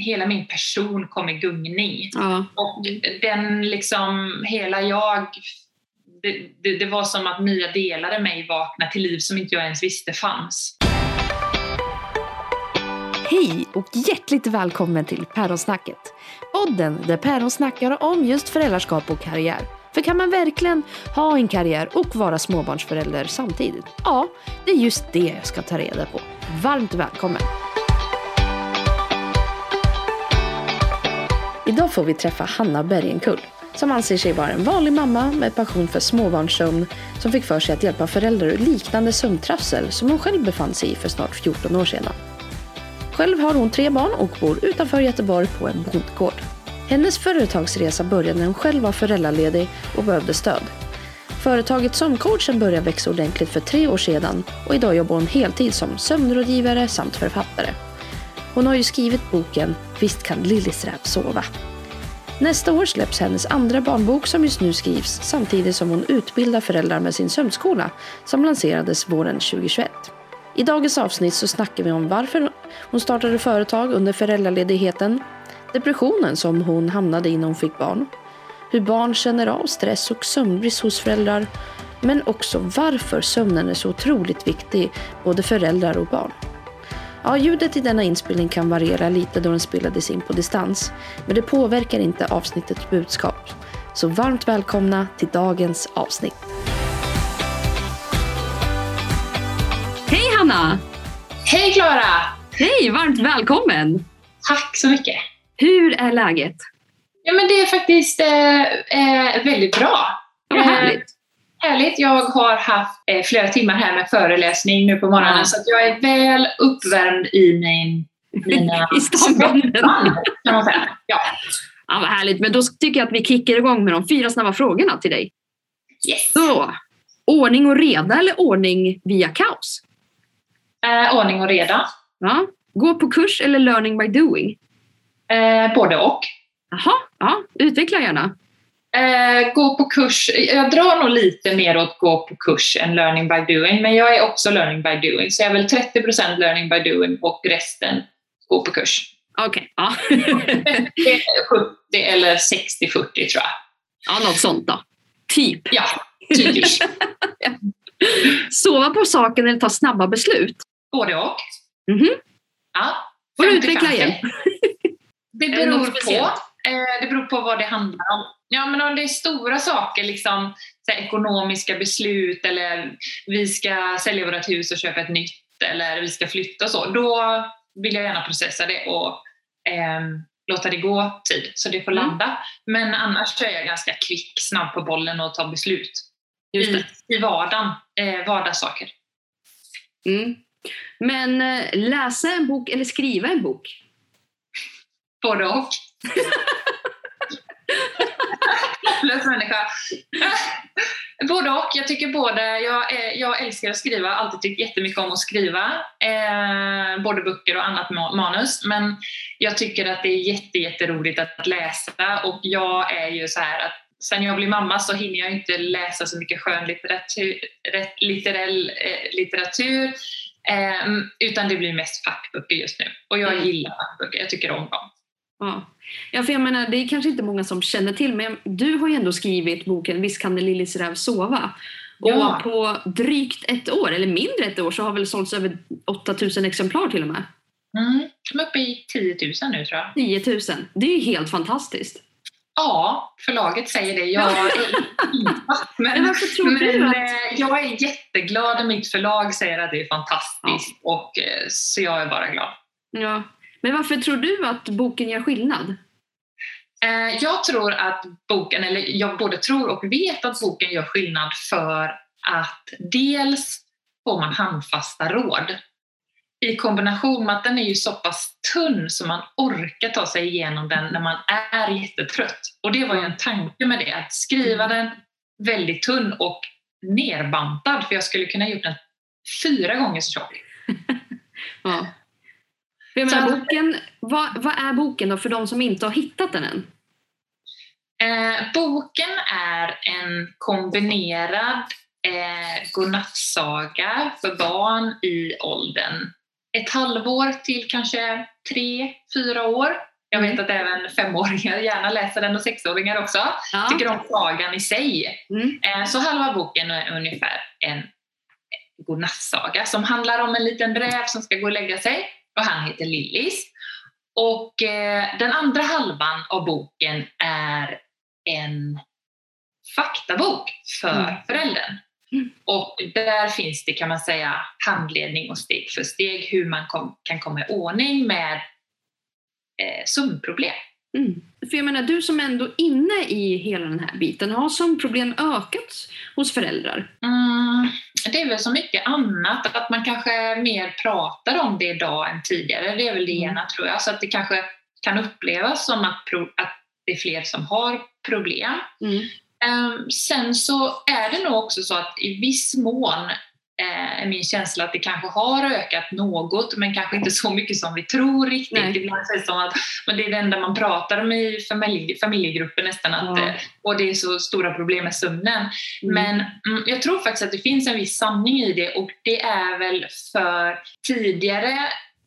hela min person kom i gungning. Ja. Och den liksom, hela jag, det, det, det var som att nya delar av mig vaknade till liv som inte jag ens visste fanns. Hej och hjärtligt välkommen till Päronsnacket. Podden där päron snackar om just föräldraskap och karriär. För kan man verkligen ha en karriär och vara småbarnsförälder samtidigt? Ja, det är just det jag ska ta reda på. Varmt välkommen! Idag får vi träffa Hanna Bergenkull som anser sig vara en vanlig mamma med passion för småbarnssömn som fick för sig att hjälpa föräldrar ur liknande sömntrassel som hon själv befann sig i för snart 14 år sedan. Själv har hon tre barn och bor utanför Göteborg på en bondgård. Hennes företagsresa började när hon själv var föräldraledig och behövde stöd. Företaget Sömncoachen började växa ordentligt för tre år sedan och idag jobbar hon heltid som sömnrådgivare samt författare. Hon har ju skrivit boken Visst kan Lillisräv sova. Nästa år släpps hennes andra barnbok som just nu skrivs samtidigt som hon utbildar föräldrar med sin sömnskola som lanserades våren 2021. I dagens avsnitt så snackar vi om varför hon startade företag under föräldraledigheten, depressionen som hon hamnade i när hon fick barn, hur barn känner av stress och sömnbrist hos föräldrar, men också varför sömnen är så otroligt viktig både föräldrar och barn. Ja, ljudet i denna inspelning kan variera lite då den spelades in på distans, men det påverkar inte avsnittets budskap. Så varmt välkomna till dagens avsnitt. Hej Hanna! Hej Klara! Hej, varmt välkommen! Tack så mycket! Hur är läget? Ja men det är faktiskt eh, eh, väldigt bra. Vad härligt! Härligt. Jag har haft eh, flera timmar här med föreläsning nu på morgonen Ja. så att jag är väl uppvärmd i min, mina I kan man säga. Ja. Ja, vad härligt, men då tycker jag att vi kickar igång med de fyra snabba frågorna till dig. Yes. Så, ordning och reda eller ordning via kaos? Eh, ordning och reda. Ja. Gå på kurs eller learning by doing? Eh, både och. Jaha, ja, utveckla gärna. Eh, gå på kurs. Jag drar nog lite mer åt gå på kurs än learning by doing, men jag är också learning by doing. Så jag är väl 30% learning by doing och resten gå på kurs. Okej, ja. Det är 70 eller 60-40 tror jag. ja, något sånt då. Typ. Ja, typiskt. Sova på saken eller ta snabba beslut? Både och. Mhm. Ja. Får du 50-50. utveckla igen? Det beror på. Eh, det beror på vad det handlar om. Ja, men om det är stora saker, liksom ekonomiska beslut eller vi ska sälja vårt hus och köpa ett nytt eller vi ska flytta och så, då vill jag gärna processa det och ehm, låta det gå tid så det får Mm. landa. Men annars är jag ganska kvick, snabb på bollen och tar beslut Just det. i, i vardagen, eh, vardagssaker. Mm. Men eh, läsa en bok eller skriva en bok? Både och. Hopplös människa. både och. Jag tycker både, jag, är- jag älskar att skriva, alltid tyckt jättemycket om att skriva. Eh, både böcker och annat ma- manus. Men jag tycker att det är jätte, jätteroligt att läsa och jag är ju så här att sen jag blev mamma så hinner jag inte läsa så mycket skönlitteratur, rätt- litterell eh, litteratur. Eh, utan det blir mest fackböcker just nu. Och jag Mm. gillar fackböcker, jag tycker om dem. Ja. ja, för jag menar, det är kanske inte många som känner till, men du har ju ändå skrivit boken Visst kan en lillisräv sova. Och Ja. på drygt ett år, eller mindre ett år, så har väl sålts över 8000 exemplar till och med. Mm. De är uppe i 10 000 nu tror jag. 10 000. Det är ju helt fantastiskt. Ja, förlaget säger det. Jag är Men men, men att... eh, jag är jätteglad när mitt förlag säger att det är fantastiskt. Och, eh, så jag är bara glad. Ja. Men varför tror du att boken gör skillnad? Eh, Jag tror att boken, eller jag både tror och vet att boken gör skillnad för att dels får man handfasta råd i kombination med att den är ju så pass tunn så man orkar ta sig igenom den när man är jättetrött. Och det var ju en tanke med det, att skriva den väldigt tunn och nerbantad, för jag skulle kunna gjort den fyra gånger så tjock. Ja. För Jag menar, boken, vad, vad är boken då för de som inte har hittat den än? Eh, boken är en kombinerad eh, godnattsaga för barn i åldern ett halvår till kanske tre, fyra år. Jag vet Mm. att även femåringar gärna läser den och sexåringar också. Ja. Tycker om sagan i sig. Mm. Eh, Så halva boken är ungefär en godnattsaga som handlar om en liten räv som ska gå och lägga sig och han heter Lillis. Och eh, den andra halvan av boken är en faktabok för Mm. föräldern. Mm. Och där finns det kan man säga handledning och steg för steg hur man kom, kan komma i ordning med eh, sömnproblem. Mm. För jag menar, du som ändå är inne i hela den här biten, har sömnproblem ökat hos föräldrar? Mm, det är väl så mycket annat, att man kanske mer pratar om det idag än tidigare. Det är väl det Mm. ena tror jag. Så att det kanske kan upplevas som att, att det är fler som har problem. Mm. Ehm, sen så är det nog också så att i viss mån är min känsla att det kanske har ökat något, men kanske inte så mycket som vi tror riktigt. Nej. Ibland sägs det som att men det är det enda man pratar om i familj, familjegrupper nästan, att, Ja. eh, och det är så stora problem med sömnen. Mm. Men mm, jag tror faktiskt att det finns en viss sanning i det och det är väl för tidigare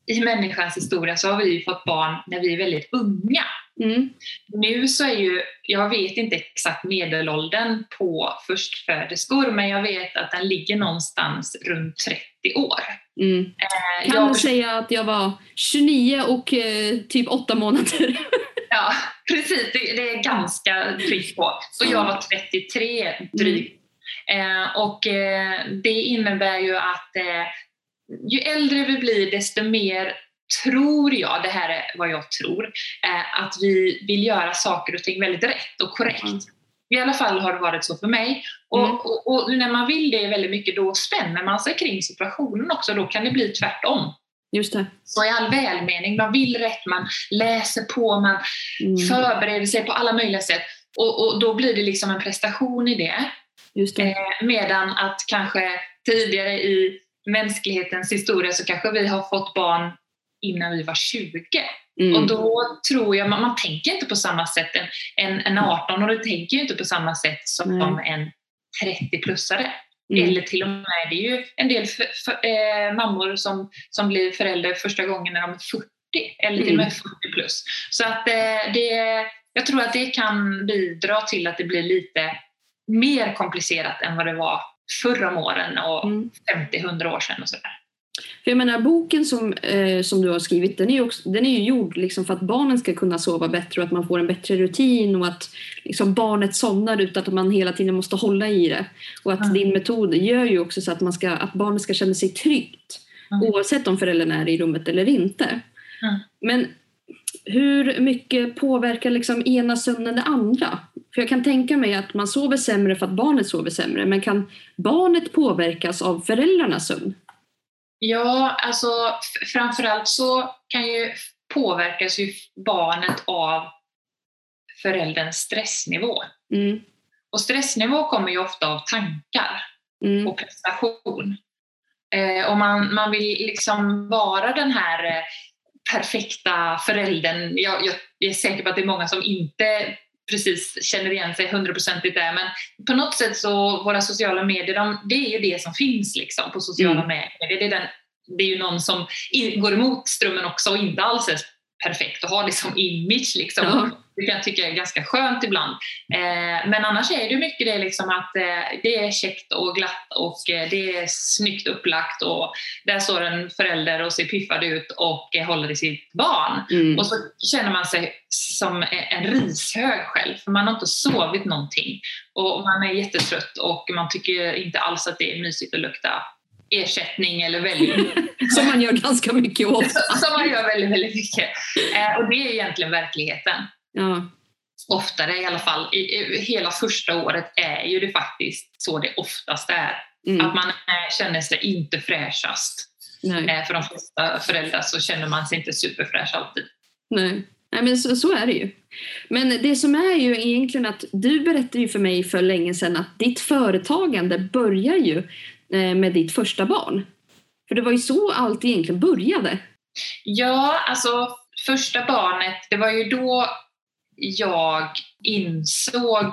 i människans historia så har vi fått barn när vi är väldigt unga. Mm. Nu så är ju, jag vet inte exakt medelåldern på förstföderskor men jag vet att den ligger någonstans runt 30 år. Mm. Eh, Kan jag, säga att jag var 29 och eh, typ 8 månader. ja, precis, det, det är ganska tryck på. Och jag var 33 drygt. Eh, och eh, det innebär ju att eh, ju äldre vi blir desto mer tror jag, det här är vad jag tror, eh, att vi vill göra saker och ting väldigt rätt och korrekt. Mm. I alla fall har det varit så för mig. Och, Mm. och, och när man vill det väldigt mycket då spänner man sig kring situationen också, då kan det bli tvärtom. Just det. Så i all välmening, man vill rätt, man läser på, man Mm. förbereder sig på alla möjliga sätt. Och, och då blir det liksom en prestation i det. Just det. Eh, medan att kanske tidigare i mänsklighetens historia så kanske vi har fått barn innan vi var 20. Mm. Och då tror jag, man, man tänker inte på samma sätt. En, en, en 18-åring tänker inte på samma sätt som Nej. en 30-plussare. Mm. Eller till och med, det är ju en del för, för, eh, mammor som, som blir förälder första gången när de är 40 eller till och med 40 plus. Så att eh, det, jag tror att det kan bidra till att det blir lite mer komplicerat än vad det var förr om åren och Mm. 50-100 år sedan och sådär. För jag menar, boken som, eh, som du har skrivit, den är ju, också, den är ju gjord liksom för att barnen ska kunna sova bättre och att man får en bättre rutin och att liksom barnet somnar utan att man hela tiden måste hålla i det. Och att Mm. din metod gör ju också så att, man ska, att barnet ska känna sig tryggt Mm. oavsett om föräldern är i rummet eller inte. Mm. Men hur mycket påverkar liksom ena sömnen det andra? För jag kan tänka mig att man sover sämre för att barnet sover sämre, men kan barnet påverkas av föräldrarnas sömn? Ja, alltså framförallt så kan ju påverkas ju barnet av förälderns stressnivå. Mm. Och stressnivå kommer ju ofta av tankar Mm. och prestation. Eh, och man, man vill liksom vara den här eh, perfekta föräldern. Jag, jag, jag är säker på att det är många som inte precis känner igen sig hundraprocentigt där, men på något sätt så våra sociala medier, de, det är ju det som finns liksom på sociala Mm. medier. Det är, den, det är ju någon som går emot strömmen också och inte alls är perfekt och har det som image liksom. Ja. Det kan jag tycka är ganska skönt ibland. Eh, men annars är det mycket det liksom att eh, det är käckt och glatt och eh, det är snyggt upplagt och där står en förälder och ser piffad ut och eh, håller i sitt barn. Mm. Och så känner man sig som en rishög själv, för man har inte sovit någonting. Och man är jättetrött och man tycker inte alls att det är mysigt att lukta ersättning eller väldigt Som man gör ganska mycket åt. som man gör väldigt, väldigt mycket. Eh, och det är egentligen verkligheten. Ja. Oftare i alla fall. I, i, hela första året är ju det faktiskt så det oftast är. Mm. Att man eh, känner sig inte fräschast. Eh, för de flesta föräldrar så känner man sig inte superfräsch alltid. Nej. Nej, men så, så är det ju. Men det som är ju egentligen att du berättade ju för mig för länge sedan att ditt företagande börjar ju med ditt första barn. För det var ju så allt egentligen började. Ja, alltså första barnet, det var ju då jag insåg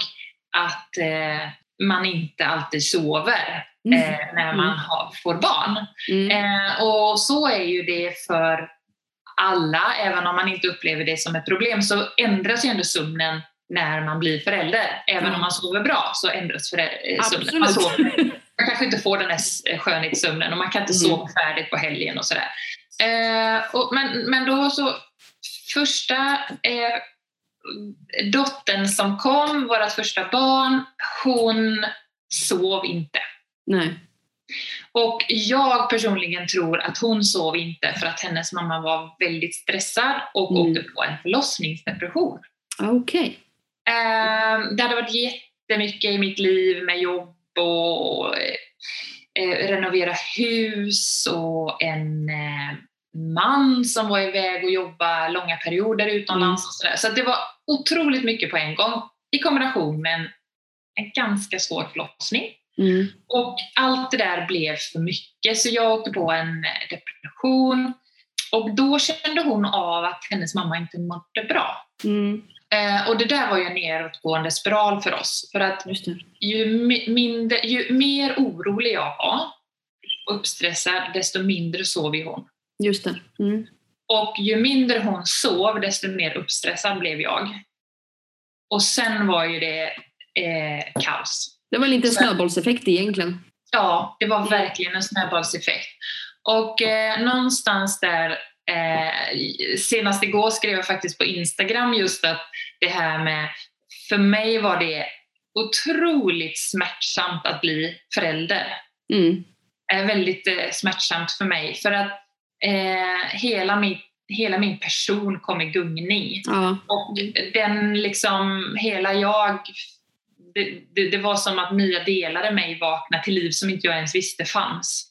att eh, man inte alltid sover eh, när man har, får barn. Mm. Eh, och så är ju det för alla, även om man inte upplever det som ett problem, så ändras ju ändå sömnen när man blir förälder. Även Mm. om man sover bra så ändras förä- eh, sömnen. Man, sover, man kanske inte får den här eh, skönhetssömnen och man kan inte Mm. sova färdigt på helgen och sådär. Eh, och, men, men då så, första eh, dottern som kom, vårt första barn, hon sov inte. Nej. Och jag personligen tror att hon sov inte för att hennes mamma var väldigt stressad och Mm. åkte på en förlossningsdepression. Okej. Eh, det hade varit jättemycket i mitt liv med jobb och eh, renovera hus och en eh, man som var iväg och jobbade långa perioder utomlands. Och sådär. Så det var otroligt mycket på en gång i kombination med en, en ganska svår förlossning. Mm. Och allt det där blev för mycket så jag åkte på en eh, depression. Och då kände hon av att hennes mamma inte mådde bra. Mm. Eh, och det där var ju en nedåtgående spiral för oss. För att ju, mi- mindre, ju mer orolig jag var och uppstressad, desto mindre sov ju hon. Just det. Mm. Och ju mindre hon sov, desto mer uppstressad blev jag. Och sen var ju det eh, kaos. Det var lite snöbollseffekt egentligen. Ja, det var verkligen en snöbollseffekt. Och eh, någonstans där, eh, senast igår skrev jag faktiskt på Instagram just att det här med, för mig var det otroligt smärtsamt att bli förälder. Mm. är väldigt eh, smärtsamt för mig för att eh, hela, min, hela min person kom i gungning. Ja. Och den liksom, hela jag, det, det, det var som att nya delar i mig vaknade till liv som inte jag ens visste fanns.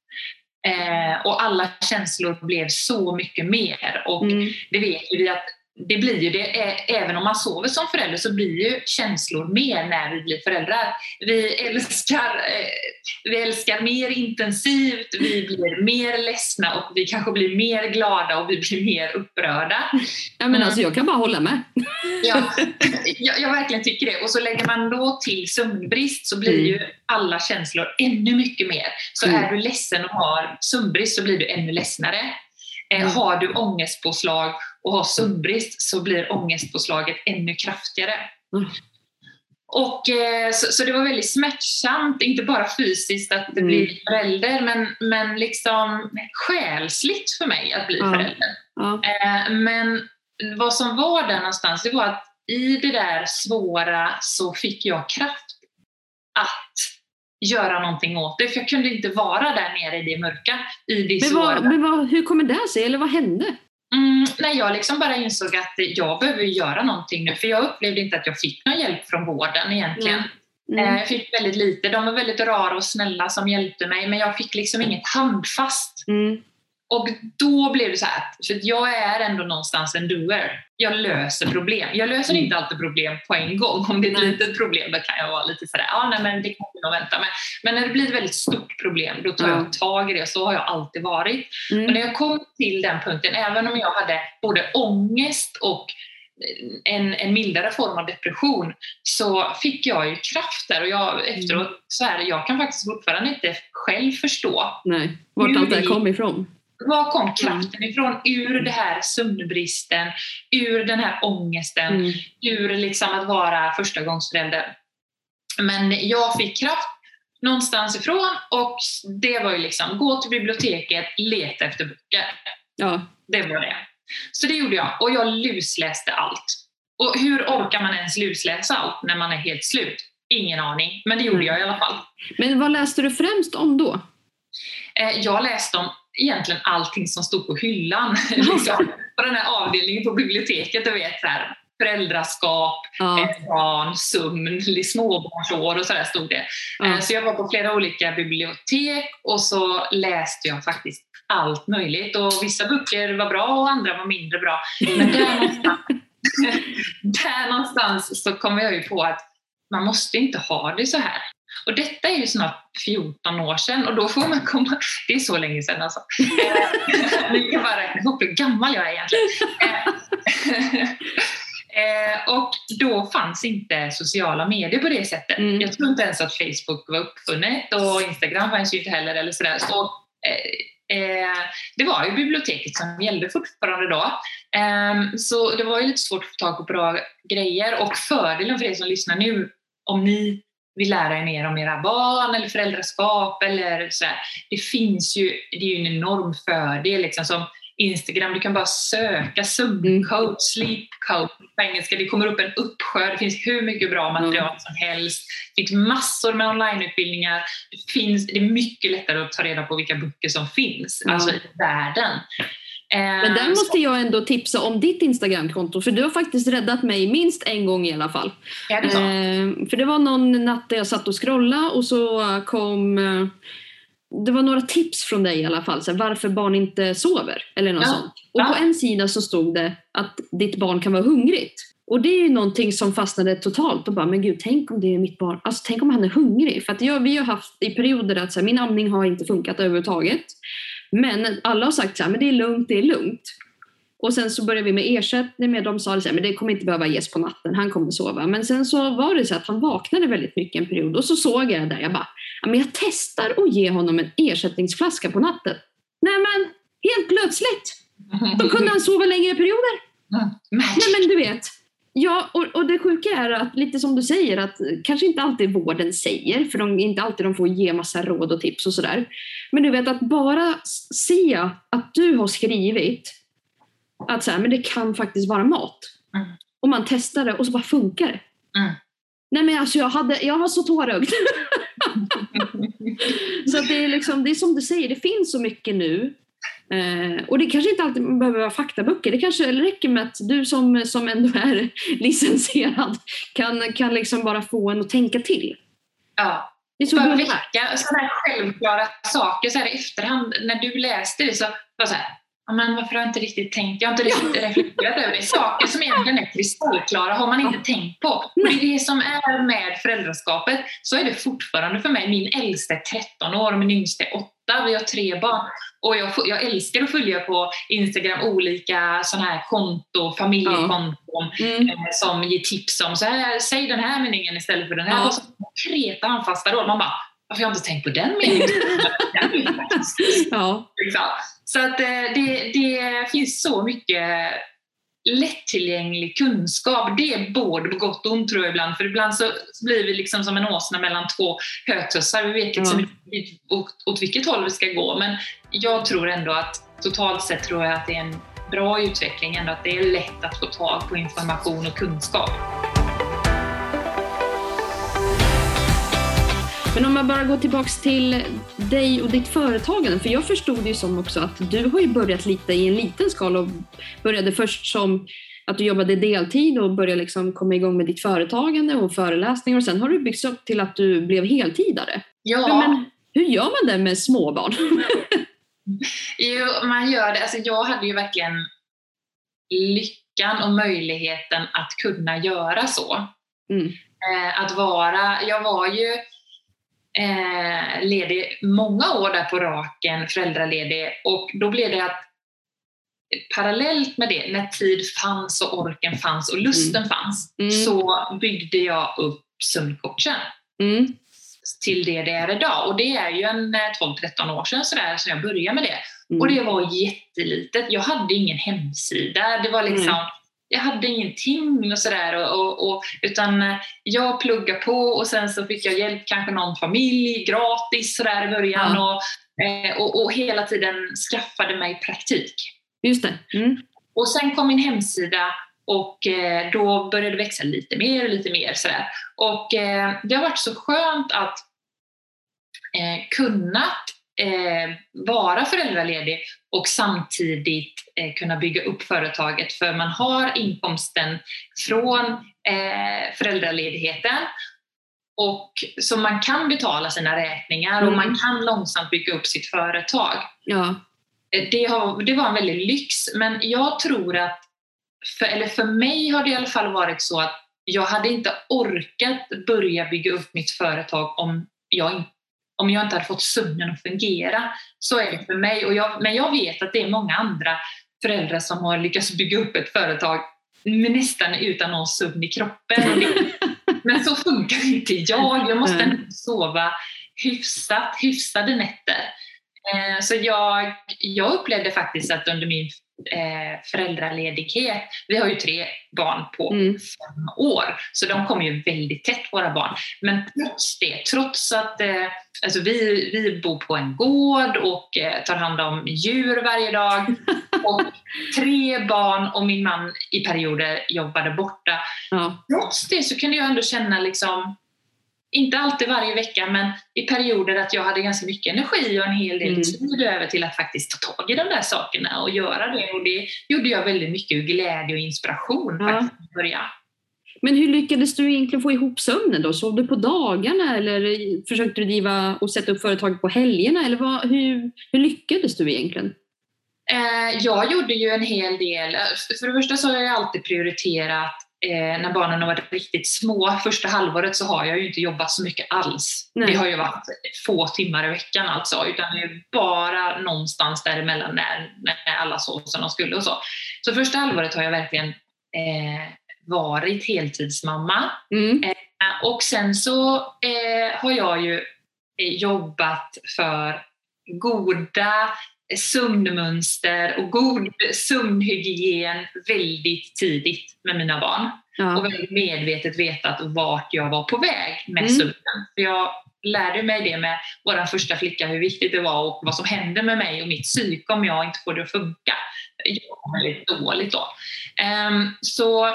Eh, och alla känslor blev så mycket mer. Och Mm. det vet vi att det blir ju det, även om man sover som förälder så blir ju känslor mer när vi blir föräldrar. Vi älskar, eh, vi älskar mer intensivt, vi blir mer ledsna och vi kanske blir mer glada och vi blir mer upprörda. ja men Mm. alltså jag kan bara hålla med. Ja, jag, jag verkligen tycker det. Och så lägger man då till sömnbrist så blir Mm. ju alla känslor ännu mycket mer. Så Mm. är du ledsen och har sömnbrist så blir du ännu ledsnare. Eh, Mm. har du ångestpåslag och har sömnbrist så blir ångestpåslaget ännu kraftigare. Mm. Och, eh, så, så det var väldigt smärtsamt, inte bara fysiskt att det Mm. blir förälder, men, men liksom själsligt för mig att bli förälder. Eh, Men vad som var där någonstans, det var att i det där svåra så fick jag kraft att göra någonting åt det. För jag kunde inte vara där nere i det mörka, i det Men, svåra. vad, men vad, hur kommer det sig? Eller vad hände? Mm, nej, jag liksom bara insåg att jag behöver göra någonting nu. För jag upplevde inte att jag fick någon hjälp från vården egentligen. Mm. Eh, Jag fick väldigt lite. De var väldigt rara och snälla som hjälpte mig, men jag fick liksom inget handfast. Mm. Och då blev det så här, för jag är ändå någonstans en doer. Jag löser problem. Jag löser Mm. inte alltid problem på en gång. Om det är ett Nej. litet problem då kan jag vara lite sådär, ja nej men det kan vi nog vänta med. Men när det blir ett väldigt stort problem, då tar Ja. jag tag i det. Så har jag alltid varit. Och Mm. när jag kom till den punkten, även om jag hade både ångest och en, en mildare form av depression, så fick jag ju kraft där. Och jag, efteråt, så här, jag kan faktiskt fortfarande inte själv förstå Nej, vart allt det kom ifrån. Var kom kraften ifrån? Ur det här sömnbristen, ur den här ångesten, Mm. ur liksom att vara förstagångsförälder. Men jag fick kraft någonstans ifrån och det var ju liksom gå till biblioteket, leta efter böcker. Ja. Det var det. Så det gjorde jag och jag lusläste allt. Och hur orkar man ens lusläsa allt när man är helt slut? Ingen aning, men det gjorde Mm. jag i alla fall. Men vad läste du främst om då? Eh, Jag läste om egentligen allting som stod på hyllan. liksom, på den här avdelningen på biblioteket. Du vet, så här, föräldraskap, Ja. barn, sömn, småbarnsår och sådär stod det. ja. Eh, Så jag var på flera olika bibliotek och så läste jag faktiskt allt möjligt. Och vissa böcker var bra och andra var mindre bra. Men där någonstans, där någonstans så kom jag ju på att man måste inte ha det så här. Och detta är ju snart 14 år sedan och då får man komma... Det är så länge sedan alltså. Nu kan bara räkna ihop hur gammal jag är egentligen. Eh, Och då fanns inte sociala medier på det sättet. Mm. Jag tror inte ens att Facebook var uppfunnet och Instagram fanns ju inte heller. Eller sådär. Så, eh, eh, det var ju biblioteket som gällde fortfarande då. Eh, så det var ju lite svårt att få tag på bra grejer och fördelen för er som lyssnar nu, om ni vill lära er mer om era barn eller föräldraskap eller så här, Det finns ju, det är ju en enorm fördel liksom som Instagram, du kan bara söka sömncoach, sleep coach på engelska. Det kommer upp en uppsjö, det finns hur mycket bra material mm. som helst. Det finns massor med onlineutbildningar. Det, finns, det är mycket lättare att ta reda på vilka böcker som finns, mm. alltså i världen. Men där måste jag ändå tipsa om ditt Instagramkonto för du har faktiskt räddat mig minst en gång i alla fall. Är det? Eh, för det var någon natt där jag satt och scrollade och så kom eh, det var några tips från dig i alla fall, så här, varför barn inte sover eller något ja. sånt. Och ja. på en sida så stod det att ditt barn kan vara hungrigt. Och det är ju någonting som fastnade totalt och bara, men gud, tänk om det är mitt barn, alltså tänk om han är hungrig. För att jag, vi har haft i perioder att så här, min amning har inte funkat överhuvudtaget. Men alla har sagt så här, men det är lugnt, det är lugnt. Och sen så började vi med ersättning med de sa att det kommer inte behöva ges på natten, han kommer sova. Men sen så var det så att han vaknade väldigt mycket en period och så såg jag det jag bara, men jag testar att ge honom en ersättningsflaska på natten. Nej men, helt plötsligt, då kunde han sova längre perioder. Mm. Nej men du vet, Ja, och, och det sjuka är att lite som du säger att kanske inte alltid vården säger, för de, inte alltid de får ge massa råd och tips och sådär. Men du vet att bara se att du har skrivit att så här, men det kan faktiskt vara mat. Mm. Och man testar det och så bara funkar det. Mm. Nej men alltså jag, hade, jag var så tårögd. så det är, liksom, det är som du säger, det finns så mycket nu. Eh, och det kanske inte alltid behöver vara faktaböcker. Det kanske räcker med att du som, som ändå är licensierad kan, kan liksom bara få en att tänka till. Ja. Det är så Bara väcka sådana självklara saker så här i efterhand. När du läste det så var så här, men varför har jag inte riktigt tänkt? Jag har inte riktigt reflekterat över det. Saker som egentligen är kristallklara har man inte tänkt på. Och det är det som är med föräldraskapet. Så är det fortfarande för mig. Min äldsta är 13 år och min yngsta är 8. Vi har tre barn. Och jag, jag älskar att följa på Instagram olika sådana här konto, familjekonton mm. eh, som ger tips om så här, säg den här meningen istället för den här. Ja. Konkreta handfasta råd. Man bara, varför har jag inte tänkt på den meningen? ja. Liksom. Så att eh, det, det finns så mycket lättillgänglig kunskap. Det är både på gott och ont tror jag ibland. För ibland så blir vi liksom som en åsna mellan två hötussar. Vi vet liksom inte åt, åt vilket håll vi ska gå. Men jag tror ändå att totalt sett tror jag att det är en bra utveckling. Ändå att det är lätt att få tag på information och kunskap. Men om man bara går tillbaks till dig och ditt företagande, för jag förstod ju som också att du har ju börjat lite i en liten skala och började först som att du jobbade deltid och började liksom komma igång med ditt företagande och föreläsningar och sen har du byggts upp till att du blev heltidare. Ja. Men hur gör man det med småbarn? jo, man gör det. Alltså jag hade ju verkligen lyckan och möjligheten att kunna göra så. Mm. Eh, att vara, jag var ju eh, ledig många år där på raken, föräldraledig, och då blev det att parallellt med det, när tid fanns och orken fanns och lusten mm. fanns, mm. så byggde jag upp sömncoachen. Mm. till det det är idag. Och det är ju en 12-13 eh, år sedan sådär, som jag började med det. Och mm. det var jättelitet. Jag hade ingen hemsida. Det var liksom jag hade ingenting och sådär, och, och, och, utan eh, jag pluggade på och sen så fick jag hjälp, kanske någon familj gratis sådär i början ja. och, eh, och, och, hela tiden skaffade mig praktik. Just det. Mm. Och sen kom min hemsida och eh, då började det växa lite mer och lite mer sådär. Och det har varit så skönt att kunnat eh, vara föräldraledig och samtidigt eh, kunna bygga upp företaget för man har inkomsten från eh, föräldraledigheten och så man kan betala sina räkningar mm. och man kan långsamt bygga upp sitt företag. Ja. Eh, det, har, det var en väldig lyx men jag tror att, för, eller för mig har det i alla fall varit så att jag hade inte orkat börja bygga upp mitt företag om jag inte om jag inte hade fått sömnen att fungera. Så är det för mig. Och jag, men jag vet att det är många andra föräldrar som har lyckats bygga upp ett företag nästan utan någon sömn i kroppen. men så funkar inte jag. Jag måste sova hyfsat, hyfsade nätter. Eh, så jag, jag upplevde faktiskt att under min eh, föräldraledighet, vi har ju tre barn på Mm. fem år, så de kommer ju väldigt tätt våra barn. Men trots det, trots att eh, alltså vi, vi bor på en gård och eh, tar hand om djur varje dag och tre barn och min man i perioder jobbade borta. Ja. Trots det så kunde jag ändå känna liksom inte alltid varje vecka, men i perioder att jag hade ganska mycket energi och en hel del Mm. tid över till att faktiskt ta tag i de där sakerna och göra det. Och det gjorde jag väldigt mycket ur glädje och inspiration Ja. faktiskt i början. Men hur lyckades du egentligen få ihop sömnen då? Sov du på dagarna eller försökte du driva och sätta upp företaget på helgerna? Eller vad, hur, hur lyckades du egentligen? Eh, jag gjorde ju en hel del. För det första så har jag alltid prioriterat eh, när barnen har varit riktigt små. Första halvåret så har jag ju inte jobbat så mycket alls. Nej. Det har ju varit få timmar i veckan alltså. Utan det är bara någonstans däremellan när, när alla sov som de skulle och så. Så första halvåret har jag verkligen eh, varit heltidsmamma. Mm. Eh, Och sen så eh, har jag ju eh, jobbat för goda sömnmönster och god sömnhygien väldigt tidigt med mina barn. Och Ja. väldigt medvetet vetat vart jag var på väg med Mm. sömnen. För jag lärde mig det med vår första flicka, hur viktigt det var och vad som hände med mig och mitt psyke om jag inte får det att funka. Jag var väldigt dåligt då. Ehm, så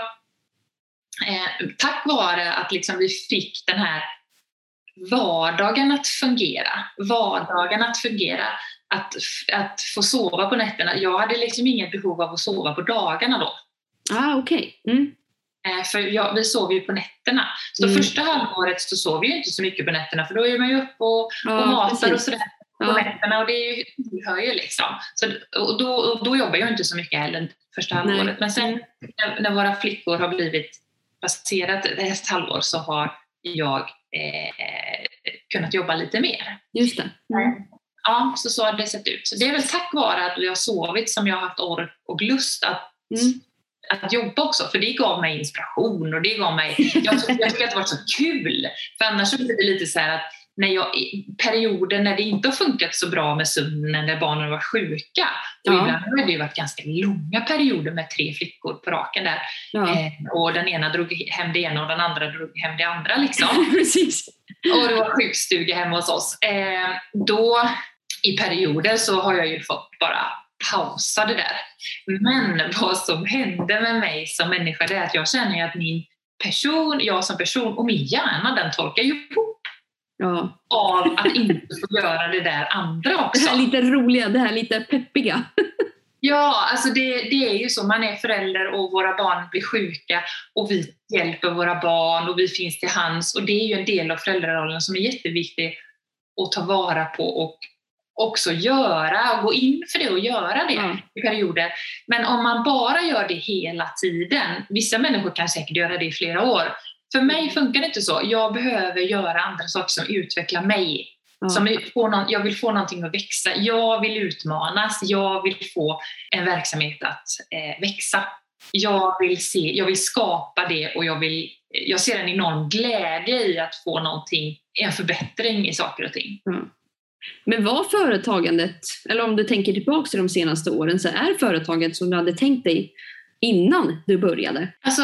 eh, tack vare att liksom vi fick den här vardagen att fungera, vardagen att fungera, att, att få sova på nätterna. Jag hade liksom inget behov av att sova på dagarna då. Ah, okej. Mm. Eh, För jag, vi sov ju på nätterna. Så Mm. första halvåret så sov vi ju inte så mycket på nätterna för då är man ju uppe och, och Ja, matar och precis. sådär på Ja. nätterna och det är ju, det hör ju liksom. Så, och då, och då jobbar jag inte så mycket heller första Nej. halvåret. Men sen när, när våra flickor har blivit passerat ett halvår så har jag eh, kunnat jobba lite mer. Just det. Mm. Ja, så, så har det sett ut. Så det är väl tack vare att vi har sovit som jag har haft ork och lust att Mm. att jobba också, för det gav mig inspiration och det gav mig... Jag, tycker- jag tycker att det var så kul, för annars så blir det lite så här att när jag, perioder när det inte har funkat så bra med sömnen, när barnen har varit sjuka, och Ja. ibland har det ju varit ganska långa perioder med tre flickor på raken där, Ja. eh, och den ena drog hem det ena och den andra drog hem det andra liksom Precis. och det var sjukstuga hemma hos oss. Eh, då i perioder så har jag ju fått bara pausa det där. Men vad som hände med mig som människa det är att jag känner att min person, jag som person och min hjärna den torkar ju ihop Ja. av att inte få göra det där andra Det också. här lite roliga, det här lite peppiga. Ja, alltså det, det är ju så. Man är förälder och våra barn blir sjuka och vi hjälper våra barn och vi finns till hands. Och det är ju en del av föräldrarollen som är jätteviktig att ta vara på och också göra och gå in för det och göra det Ja. i perioder. Men om man bara gör det hela tiden, vissa människor kan säkert göra det i flera år. För mig funkar det inte så. Jag behöver göra andra saker som utvecklar mig Ja. som får någon, jag vill få någonting att växa. Jag vill utmanas. Jag vill få en verksamhet att eh, växa. Jag vill, se, jag vill skapa det och jag, vill, jag ser en enorm glädje i att få någonting, en förbättring i saker och ting. Men var företagandet, eller om du tänker tillbaka till de senaste åren, så är företaget som du hade tänkt dig innan du började? Alltså,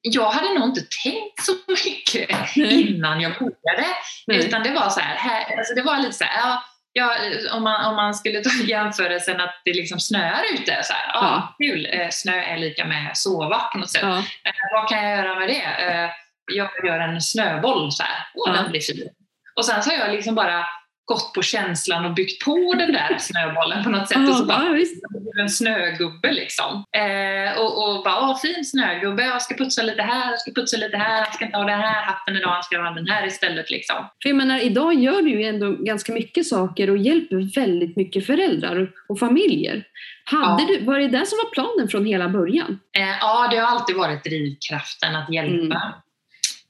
jag hade nog inte tänkt så mycket innan jag började. Nej. Utan det var så här, här alltså det var lite så här, ja, om, man, om man skulle ta jämförelsen att det liksom snöar ute, så här, ja, kul, eh, snö är lika med sova på något sätt. Ja. Eh, vad kan jag göra med det? Eh, jag gör en snöboll så här, åh Ja. den blir fin. Och sen så har jag liksom bara gått på känslan och byggt på den där snöbollen på något sätt. och så bara, Ja, en snögubbe liksom. Eh, och, och bara, åh fin snögubbe, jag ska putsa lite här, jag ska putsa lite här, jag ska inte ha den här hatten idag, jag ska ha den här istället liksom. För jag menar, idag gör du ju ändå ganska mycket saker och hjälper väldigt mycket föräldrar och familjer. Hade Ja. du, var det det som var planen från hela början? Eh, ja, det har alltid varit drivkraften att hjälpa.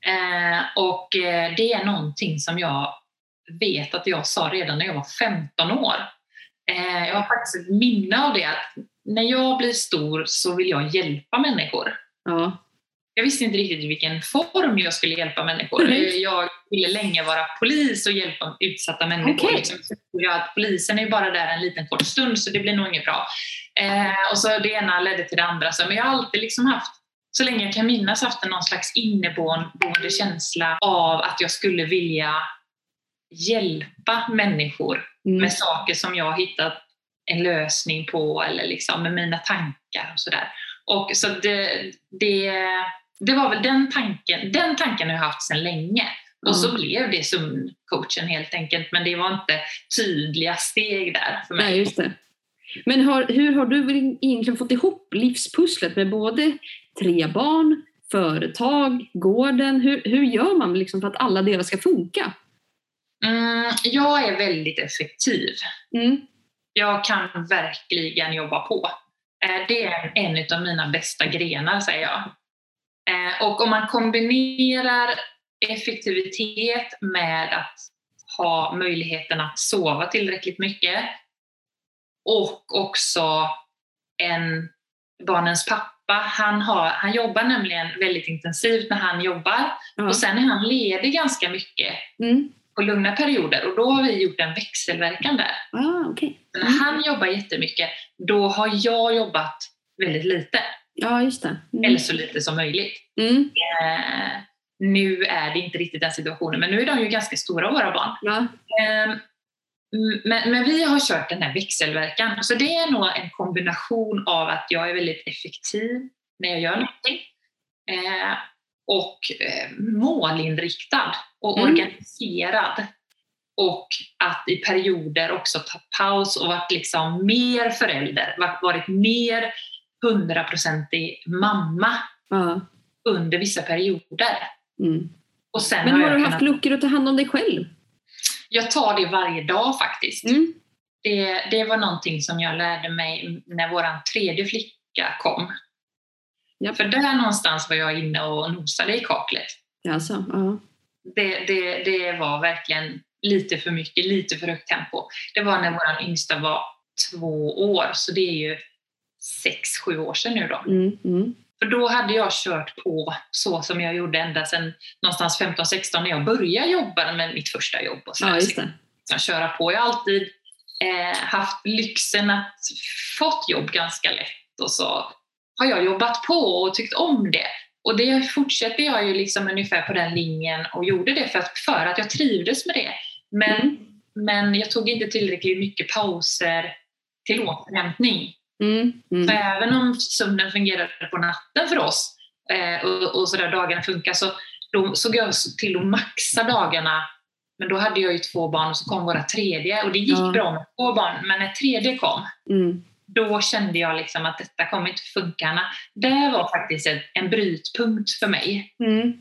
Eh, och eh, det är någonting som jag vet att jag sa redan när jag var 15 år. Eh, jag har faktiskt ett minne av det att när jag blir stor så vill jag hjälpa människor. Ja. jag visste inte riktigt i vilken form jag skulle hjälpa människor. Mm. Jag ville länge vara polis och hjälpa utsatta människor. Okej. Liksom. Att polisen är ju bara där en liten kort stund så det blir nog inget bra. Eh, och så det ena ledde till det andra. Så, men jag har alltid liksom haft, så länge jag kan minnas, haft någon slags inneboende känsla av att jag skulle vilja hjälpa människor Mm. med saker som jag hittat en lösning på eller liksom med mina tankar och sådär. Och så det, det, det var väl den tanken, den tanken har jag haft sedan länge. Och så Mm. blev det sömncoachen helt enkelt, men det var inte tydliga steg där för mig. Nej, just det. Men har, hur har du egentligen fått ihop livspusslet med både tre barn, företag, gården? Hur, hur gör man liksom för att alla delar ska funka? Mm, jag är väldigt effektiv. Mm. Jag kan verkligen jobba på. Eh, Det är en av mina bästa grenar, säger jag. Eh, Och om man kombinerar effektivitet med att ha möjligheten att sova tillräckligt mycket och också en barnens pappa, han, har, han jobbar nämligen väldigt intensivt när han jobbar Ja. och sen är han ledig ganska mycket Mm. På lugna perioder och då har vi gjort en växelverkan där. Ah, okej. När han jobbar jättemycket, då har jag jobbat väldigt lite. Ja, just det. Mm. Eller så lite som möjligt. Mm. Eh, nu är det inte riktigt den situationen, men nu är de ju ganska stora våra barn. Ja. Eh, men, men vi har kört den här växelverkan, så det är nog en kombination av att jag är väldigt effektiv när jag gör någonting eh, och eh, målinriktad och Mm. organiserad. Och att i perioder också ta paus och varit liksom mer förälder, varit, mer hundraprocentig mamma ja. under vissa perioder. Mm. Och sen Men har har du haft kunnat, luckor att ta hand om dig själv? Jag tar det varje dag faktiskt. Mm. Det, det var någonting som jag lärde mig när vår tredje flicka kom. Japp. För där någonstans var jag inne och nosade i kaklet. Alltså, ja. Det, det, det var verkligen lite för mycket, lite för högt tempo. Det var när vår yngsta var två år, så det är ju sex, sju år sedan nu då. Mm. Mm. För då hade jag kört på så som jag gjorde ända sedan någonstans 15-16 när jag började jobba med mitt första jobb. Och så ja, just liksom köra på. Jag har alltid eh, haft lyxen att fått jobb ganska lätt och så har jag jobbat på och tyckt om det. Och det fortsätter jag ju liksom ungefär på den linjen och gjorde det för att, för att jag trivdes med det. Men, Mm. men jag tog inte tillräckligt mycket pauser till återhämtning. Mm. Mm. För även om sömnen fungerade på natten för oss eh, och, och sådär dagarna funkar så då såg jag till att maxa dagarna. Men då hade jag ju två barn och så kom våra tredje och det gick Ja. bra med två barn. Men när tredje kom, Mm. Då kände jag liksom att detta kommer inte funka. Det var faktiskt en, en brytpunkt för mig. Mm.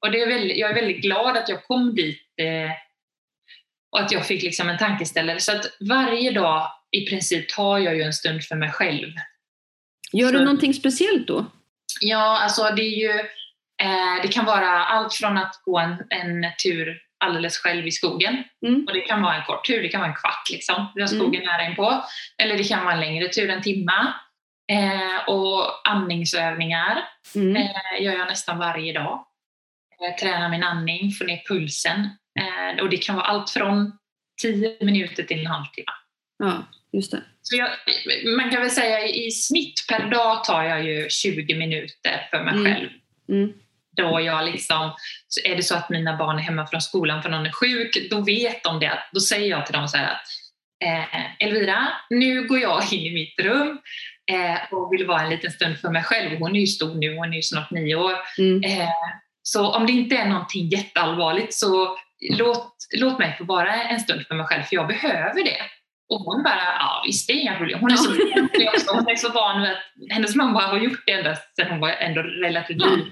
Och det är väldigt, jag är väldigt glad att jag kom dit eh, och att jag fick liksom en tankeställare. Så att varje dag i princip tar jag ju en stund för mig själv. Gör du Så- någonting speciellt då? Ja, alltså det är ju, eh, det kan vara allt från att gå en, en tur alldeles själv i skogen. Mm. Och det kan vara en kort tur, det kan vara en kvart liksom. Vi har Mm. skogen nära inpå. Eller det kan vara en längre tur, en timma. Eh, och andningsövningar Mm. eh, gör jag nästan varje dag. Jag tränar min andning, får ner pulsen. Eh, och det kan vara allt från 10 minuter till en halvtimme. Ja, just det. Så jag, man kan väl säga i snitt per dag tar jag ju 20 minuter för mig Mm. själv. Då jag liksom, är det så att mina barn är hemma från skolan för någon är sjuk, då vet de det. Då säger jag till dem så här att eh, Elvira, nu går jag in i mitt rum eh, och vill vara en liten stund för mig själv. Hon är ju stor nu, hon är ju snart nio år. Mm. Eh, så om det inte är någonting jätteallvarligt så låt, låt mig få vara en stund för mig själv, för jag behöver det. Och hon bara, ja visst det är inga problem. Hon är så, hon är så van vid att hennes mamma har gjort det ända sedan hon var ändå relativt liten.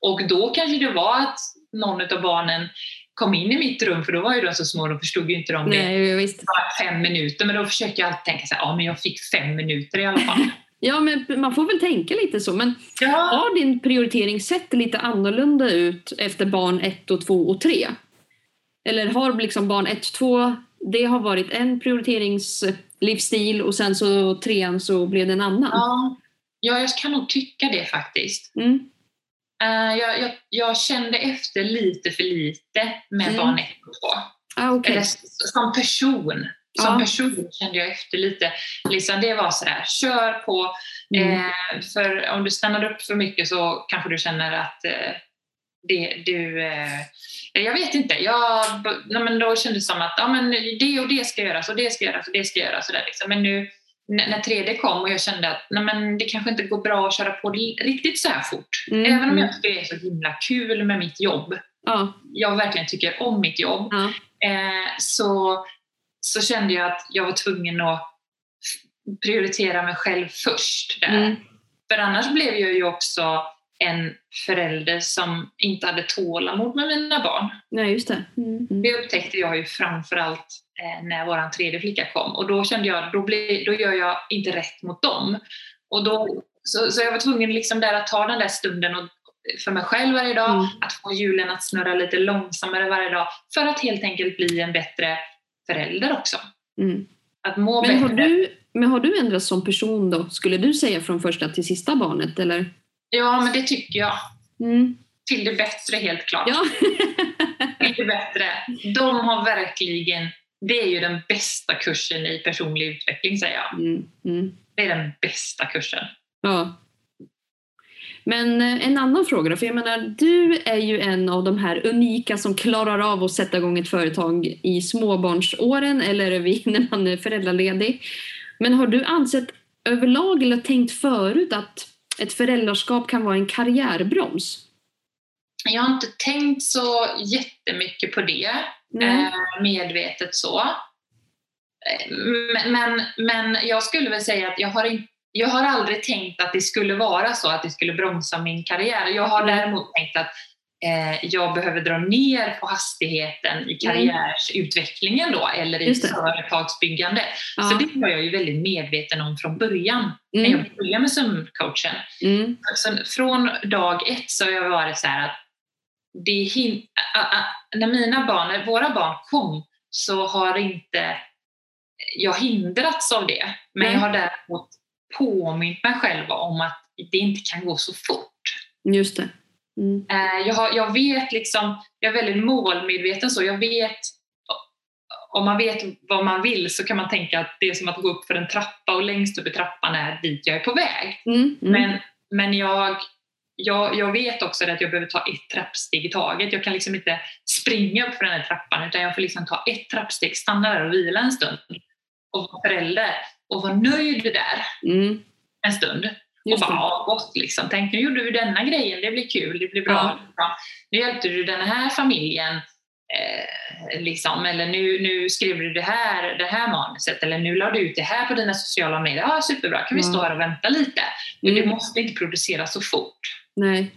Och då kanske det var att någon av barnen kom in i mitt rum, för då var ju de så små, då förstod ju inte de det. Nej, visst. Bara fem minuter, men då försökte jag alltid tänka så här, ja men jag fick fem minuter i alla fall. Ja, men man får väl tänka lite så. Men Ja, har din prioritering sett lite annorlunda ut efter barn 1 och 2 och 3? Eller har liksom barn 1 2, det har varit en prioriteringslivsstil och sen så trean så blev det en annan? ja, ja, jag kan nog tycka det faktiskt. Mm. Eh, jag, jag, jag kände efter lite för lite med Mm. barn ett och två. Ah, okej. Eller som person. Som Ja. person kände jag efter lite. Liksom det var sådär, kör på. Mm. Eh, för om du stannar upp för mycket så kanske du känner att eh, det, du... Eh, jag vet inte. Jag, nej, men då kändes det som att ja, men det och det ska göras och det ska göras och det ska göras. Och där, liksom. Men nu när när 3D kom och jag kände att nej, men det kanske inte går bra att köra på riktigt så här fort. Mm, Även om mm. jag tycker det är så himla kul med mitt jobb. Ja, Jag verkligen tycker om mitt jobb ja. eh, så, så kände jag att jag var tvungen att prioritera mig själv först. Där. Mm. För annars blev jag ju också en förälder som inte hade tålamod med mina barn. Nej, just det. Mm. Mm. Det upptäckte jag ju framförallt eh, när vår tredje flicka kom. Och då kände jag, då, blir, då gör jag inte rätt mot dem. Och då, så, så jag var tvungen liksom där att ta den där stunden och, för mig själv varje dag, Mm. att få hjulen att snurra lite långsammare varje dag, för att helt enkelt bli en bättre förälder också. Mm. Att må Men, har du, men har du ändrats som person då, skulle du säga från första till sista barnet? Eller? Ja, men det tycker jag. Mm. Till det bättre helt klart. Ja. Till det bättre. De har verkligen, det är ju den bästa kursen i personlig utveckling säger jag. Mm. Mm. Det är den bästa kursen. Ja. Men eh, en annan fråga då, för jag menar du är ju en av de här unika som klarar av att sätta igång ett företag i småbarnsåren eller vid- när man är föräldraledig. Men har du ansett överlag eller tänkt förut att ett föräldraskap kan vara en karriärbroms? Jag har inte tänkt så jättemycket på det, Nej. eh, medvetet så. Eh, Men, men, men jag skulle väl säga att jag har, in, jag har aldrig tänkt att det skulle vara så, att det skulle bromsa min karriär. Jag har Mm. däremot tänkt att jag behöver dra ner på hastigheten i karriärsutvecklingen då, eller i företagsbyggande. Ja. Så det var jag ju väldigt medveten om från början, när Mm. jag började med sömncoachen. Mm. Så från dag ett så har jag varit så här att det när mina barn, när våra barn kom så har inte jag hindrats av det. Men Nej. jag har däremot påmint mig själv om att det inte kan gå så fort. Just det. Mm. Eh, Jag, har, jag vet liksom, jag är väldigt målmedveten så. Jag vet, om man vet vad man vill så kan man tänka att det är som att gå upp för en trappa och längst upp i trappan är dit jag är på väg. Mm. Mm. Men, men jag, jag, jag vet också att jag behöver ta ett trappsteg i taget. Jag kan liksom inte springa upp för den här trappan utan jag får liksom ta ett trappsteg, stanna där och vila en stund och vara förälder och vara nöjd där Mm. en stund. Och Just bara, det. ja, gott liksom. Tänk, nu gjorde du denna grejen, det blir kul, det blir bra. Ja. bra. Nu hjälpte du den här familjen, eh, liksom. eller nu, nu skrev du det här, det här manuset, eller nu la du ut det här på dina sociala medier. Ja, superbra, kan vi Ja. stå här och vänta lite? Men du Mm. måste inte producera så fort. Nej.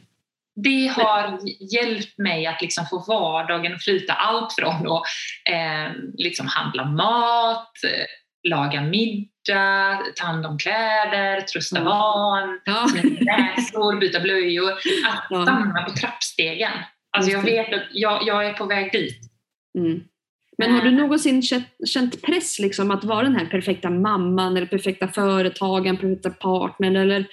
Det har hjälpt mig att liksom få vardagen att flyta. Allt från att eh, liksom handla mat, eh, laga middag, ta hand om kläder, trösta barn, Ja. näsor, byta blöjor. Att Ja. stanna på trappstegen. Alltså jag vet att jag, jag är på väg dit. Mm. Men har du någonsin känt, press liksom att vara den här perfekta mamman eller perfekta företagaren, perfekta partnern eller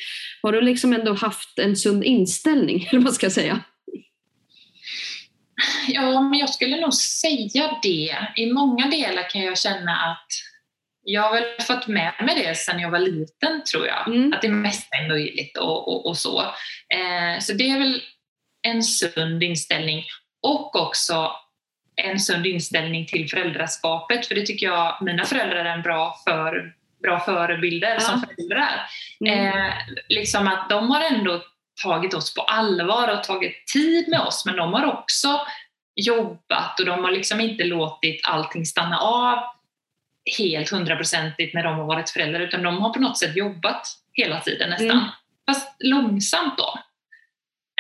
har du liksom ändå haft en sund inställning, eller vad man ska säga? Ja, men jag skulle nog säga det. I många delar kan jag känna att jag har väl fått med mig det sedan jag var liten, tror jag. Mm. Att det mesta är möjligt och, och, och så. Eh, så det är väl en sund inställning. Och också en sund inställning till föräldraskapet. För det tycker jag mina föräldrar är en bra, för, bra förebilder Ja. som föräldrar. Mm. Eh, liksom att de har ändå tagit oss på allvar och tagit tid med oss, men de har också jobbat och de har liksom inte låtit allting stanna av helt hundraprocentigt när de har varit föräldrar, utan de har på något sätt jobbat hela tiden nästan. Mm. Fast långsamt då.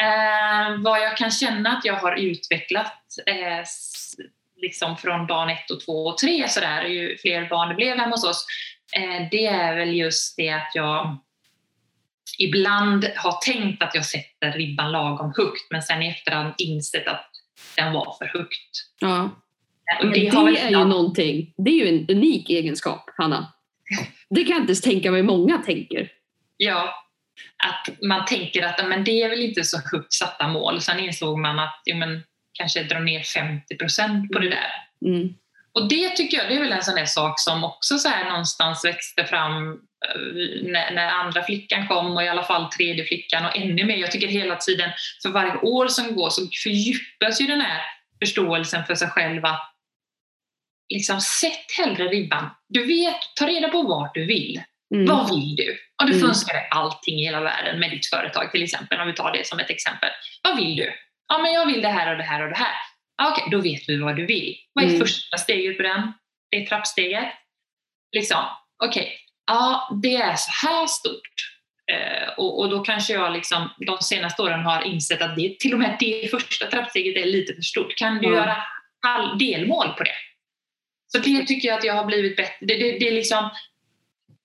Eh, vad jag kan känna att jag har utvecklat eh, liksom från barn ett och två och tre sådär, ju fler barn det blev hemma hos oss, eh, det är väl just det att jag ibland har tänkt att jag sätter ribban lagom högt men sen i efterhand insett att den var för högt. Ja. Och det, väl- är ju någonting, det är ju en unik egenskap, Hanna. Det kan jag inte ens tänka mig många tänker. Ja, att man tänker att men det är väl inte så högt satta mål. Sen insåg man att ja, men, kanske dra ner 50 procent på det där. Mm. Och det tycker jag det är väl en sån där sak som också så här någonstans växte fram eh, när, när, andra flickan kom och i alla fall tredje flickan och ännu mer. Jag tycker hela tiden, för varje år som går så fördjupas ju den här förståelsen för sig själv att liksom sätt hellre ribban. Du vet, ta reda på vart du vill. Mm. Vad vill du? Och du Mm. får önska dig allting i hela världen med ditt företag till exempel, om vi tar det som ett exempel. Vad vill du? Ja, men jag vill det här och det här och det här. Ja, Okej, då vet vi vad du vill. Vad är Mm. första steget på den? Det är trappsteget. Liksom, okej, ja, det är så här stort. Eh, och, och då kanske jag liksom, de senaste åren har insett att det, till och med det första trappsteget är lite för stort. Kan du Ja. göra delmål på det? Så det tycker jag att jag har blivit bättre. Det, det, det, liksom,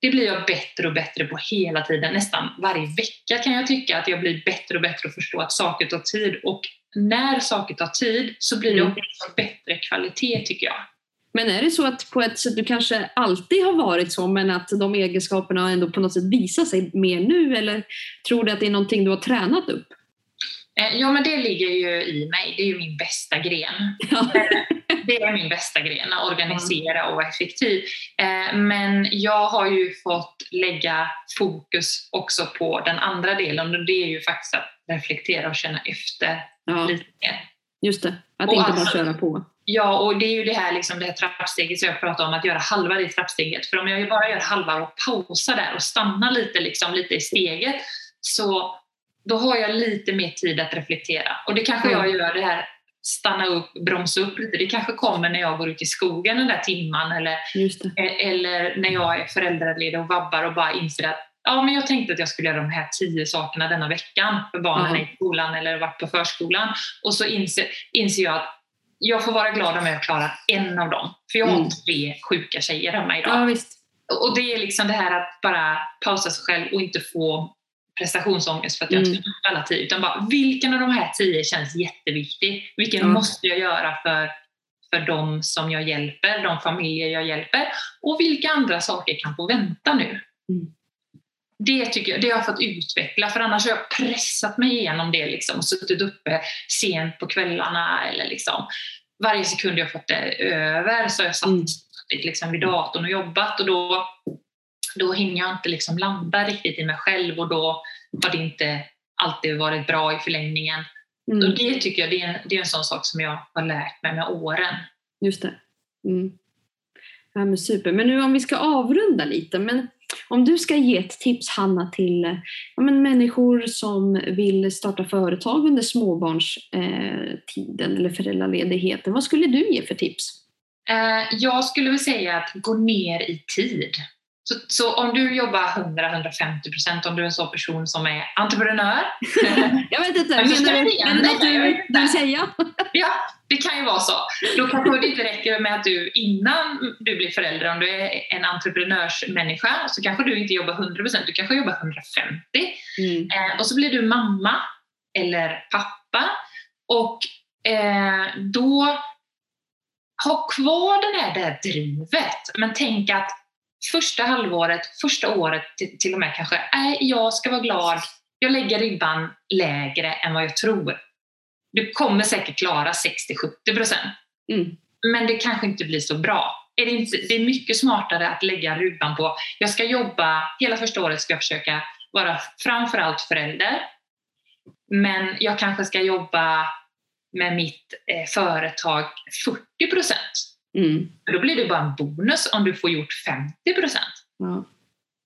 det blir jag bättre och bättre på hela tiden. Nästan varje vecka kan jag tycka att jag blir bättre och bättre att förstå att saker tar tid. Och när saker tar tid så blir det Mm. också bättre kvalitet tycker jag. Men är det så att på ett sätt du kanske alltid har varit så men att de egenskaperna ändå på något sätt visar sig mer nu eller tror du att det är någonting du har tränat upp? Eh, Ja, men det ligger ju i mig. Det är ju min bästa gren. Ja. Det är min bästa gren, att organisera och vara effektiv. Eh, Men jag har ju fått lägga fokus också på den andra delen och det är ju faktiskt att reflektera och känna efter ja, lite mer. just det. Att Och inte alltså- bara köra på. Ja, och det är ju det här, liksom, det här trappsteget som jag pratar om, att göra halva det trappsteget. För om jag bara gör halva och pausar där och stannar lite, liksom, lite i steget, så då har jag lite mer tid att reflektera. Och det kanske Ja. jag gör, det här stanna upp, bromsa upp lite. Det kanske kommer när jag går ut i skogen den där timman eller, eh, eller när jag är föräldraledig och vabbar och bara inser att ja, men jag tänkte att jag skulle göra de här tio sakerna denna veckan för barnen Ja. i skolan eller varit på förskolan. Och så inser, inser jag att jag får vara glad om jag klarar en av dem. För jag har Mm. tre sjuka tjejer hemma idag. Ja. Och det är liksom det här att bara pausa sig själv och inte få prestationsångest för att jag Mm. inte klarar alla tio. Utan bara, vilken av de här tio känns jätteviktig? Vilken Ja. måste jag göra för, för de som jag hjälper, de familjer jag hjälper? Och vilka andra saker kan få vänta nu? Mm. Det tycker jag, det har jag fått utveckla, för annars har jag pressat mig igenom det liksom, och suttit uppe sent på kvällarna eller liksom varje sekund jag fått det över så har jag satt Mm. liksom vid datorn och jobbat och då, då hinner jag inte liksom landa riktigt i mig själv och då har det inte alltid varit bra i förlängningen. Mm. Och det tycker jag det är, en, det är en sån sak som jag har lärt mig med åren. Just det. Mm. Ja, men super. Men nu om vi ska avrunda lite. Men om du ska ge ett tips, Hanna, till ja, men människor som vill starta företag under småbarnstiden eh, eller föräldraledigheten. Vad skulle du ge för tips? Eh, jag skulle väl säga att gå ner i tid. Så, så om du jobbar 100-150 procent, om du är en sån person som är entreprenör, Jag vet inte, menar du, något du, vet du vill säga? Ja, det kan ju vara så. Då kanske det inte räcker med att du innan du blir förälder, om du är en entreprenörsmänniska, så kanske du inte jobbar 100%, du kanske jobbar 150. Mm. Eh, och så blir du mamma eller pappa och eh, då ha kvar det här drivet. Men tänk att första halvåret, första året till, och med kanske, nej, jag ska vara glad, jag lägger ribban lägre än vad jag tror. Du kommer säkert klara 60-70 procent. Mm. Men det kanske inte blir så bra. Är det, inte, det är mycket smartare att lägga ribban på, jag ska jobba, hela första året ska jag försöka vara framförallt förälder. Men jag kanske ska jobba med mitt eh, företag 40 procent. Mm. Då blir det bara en bonus om du får gjort 50 procent. Ja.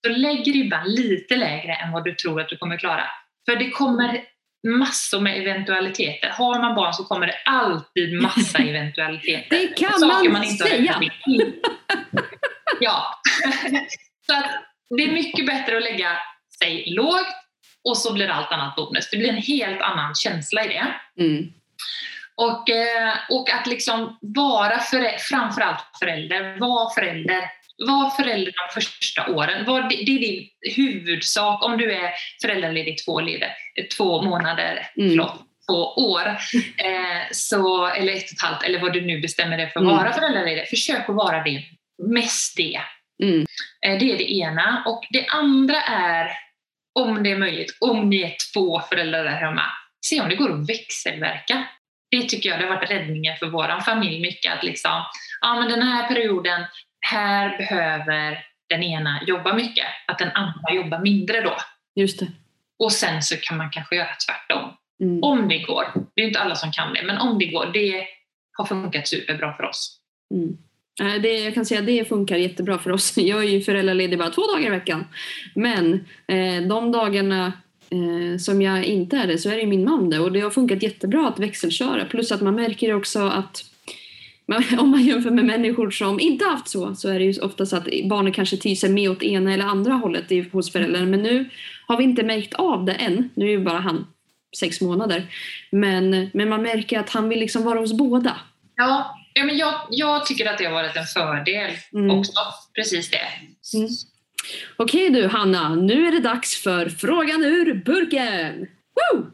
Så lägg ribban lite lägre än vad du tror att du kommer klara. För det kommer massor med eventualiteter. Har man barn så kommer det alltid massa eventualiteter. Det kan Saker man inte har säga. Ja. så att det är mycket bättre att lägga sig lågt och så blir allt annat bonus. Det blir en helt annan känsla i det. Mm. Och, eh, och att liksom vara förä- framförallt förälder, var förälder. Var förälder de första åren. Var, det, det är din huvudsak om du är föräldraledig två, leder, två månader, Mm. förlåt, två år. Eh, så, eller ett och ett halvt, eller vad du nu bestämmer dig för att Mm. vara föräldraledig. Försök att vara det, mest det. Mm. Eh, det är det ena. Och det andra är om det är möjligt, om ni är två föräldrar där hemma, se om det går att växelverka. Det tycker jag det har varit räddningen för vår familj mycket. Att liksom, ja men den här perioden, här behöver den ena jobba mycket, att den andra jobbar mindre då. Just det. Och sen så kan man kanske göra tvärtom. Mm. Om det går. Det är inte alla som kan det, men om det går. Det har funkat superbra för oss. Mm. Eh, Det, jag kan säga att det funkar jättebra för oss. Jag är ju föräldraledig bara två dagar i veckan. Men eh, de dagarna eh, som jag inte är det så är det min man det. Och det har funkat jättebra att växelköra. Plus att man märker också att man, om man jämför med människor som inte haft så så är det ju ofta så att barnen kanske tyr sig mer åt ena eller andra hållet i- hos föräldrar. Men nu har vi inte märkt av det än. Nu är ju bara han sex månader. Men, men man märker att han vill liksom vara hos båda. Ja, ja men jag, jag tycker att det har varit en fördel Mm. också. Precis det. Mm. Okej du Hanna, nu är det dags för frågan ur burken! Woo!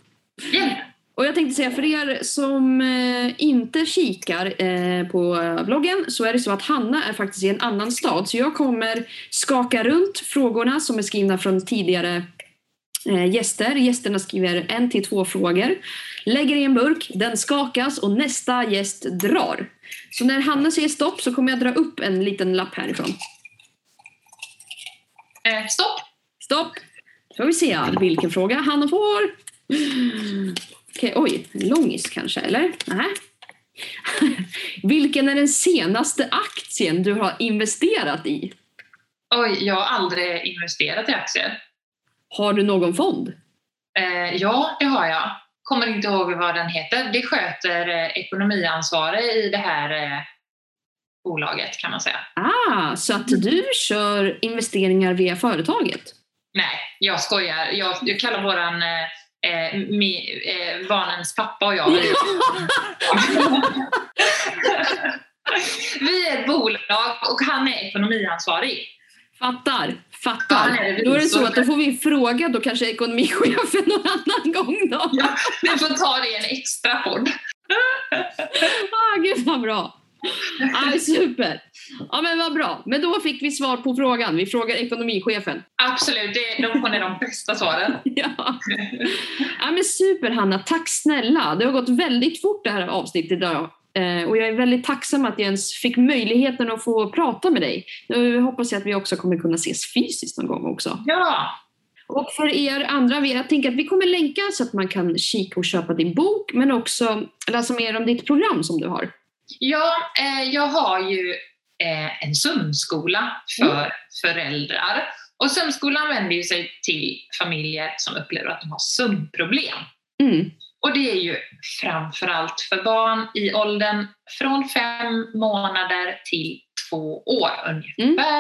Hjälp! Och jag tänkte säga för er som eh, inte kikar eh, på bloggen så är det så att Hanna är faktiskt i en annan stad så jag kommer skaka runt frågorna som är skrivna från tidigare eh, gäster. Gästerna skriver en till två frågor, lägger i en burk, den skakas och nästa gäst drar. Så när Hanna säger stopp så kommer jag dra upp en liten lapp härifrån. Eh, stopp! Stopp! Då får vi se vilken fråga Hanna får. Okej, oj, en långis kanske, eller? Nej. Vilken är den senaste aktien du har investerat i? Oj, jag har aldrig investerat i aktier. Har du någon fond? Eh, ja, det har jag. Kommer inte ihåg vad den heter. Det sköter eh, ekonomiansvarig i det här eh, bolaget kan man säga. Ah, så att du kör investeringar via företaget? Nej, jag skojar. Jag, jag kallar våran eh, eh, mi, eh, barnens pappa och jag. Vi är ett bolag och han är ekonomiansvarig. Fattar, Ja, fattar. nej, Då är det så så- att då får vi fråga då kanske ekonomichefen någon annan gång då. Ja, vi får ta det i en extra podd. Ah, gud vad bra! Ah, super! Ja men vad bra. Men då fick vi svar på frågan. Vi frågar ekonomichefen. Absolut, det, de får ni de bästa svaren. Ja. ja men super Hanna, tack snälla. Det har gått väldigt fort det här avsnittet idag. Eh, och jag är väldigt tacksam att jag ens fick möjligheten att få prata med dig. Nu hoppas jag att vi också kommer kunna ses fysiskt någon gång också. Ja, Och för er andra, jag tänker att vi kommer länka så att man kan kika och köpa din bok men också läsa mer om ditt program som du har. Ja eh, jag har ju eh, en sömnskola för föräldrar. Och sömnskolan vänder ju sig till familjer som upplever att de har sömnproblem. Mm. Och det är ju framförallt för barn i åldern från fem månader till två år ungefär.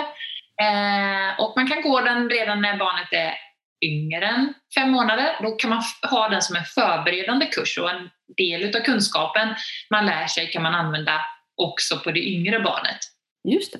Eh, och man kan gå den redan när barnet är yngre än fem månader. Då kan man ha den som en förberedande kurs och en del utav kunskapen man lär sig kan man använda också på det yngre barnet. Just det.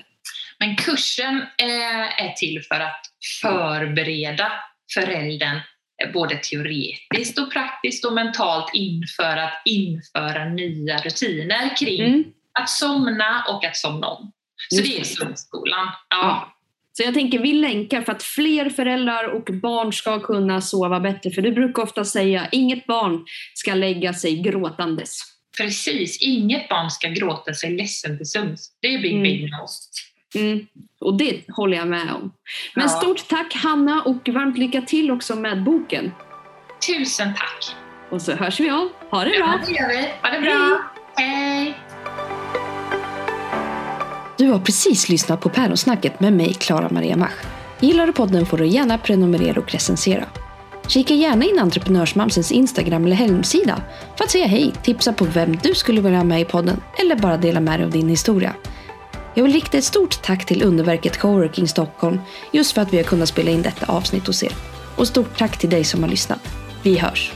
Men kursen eh, är till för att förbereda föräldern eh, både teoretiskt och praktiskt och mentalt inför att införa nya rutiner kring Mm. att somna och att somna om. Så Just det är sömnskolan. Ja. Ja. Så jag tänker vi länkar för att fler föräldrar och barn ska kunna sova bättre. För du brukar ofta säga inget barn ska lägga sig gråtandes. Precis, inget barn ska gråta sig ledsen till sömns. Det är big, Mm. big. Mm. Och det håller jag med om. Men Ja. stort tack Hanna och varmt lycka till också med boken. Tusen tack! Och så hörs vi av. Ha det Ja, bra! det gör vi. Ha det bra! Hej. Du har precis lyssnat på Päronsnacket med mig, Klara Maria Mach. Gillar du podden får du gärna prenumerera och recensera. Kika gärna in Entreprenörsmamsens Instagram eller hemsida för att säga hej, tipsa på vem du skulle vilja ha med i podden eller bara dela med dig av din historia. Jag vill rikta ett stort tack till underverket Coworking Stockholm just för att vi har kunnat spela in detta avsnitt hos er. Och stort tack till dig som har lyssnat. Vi hörs!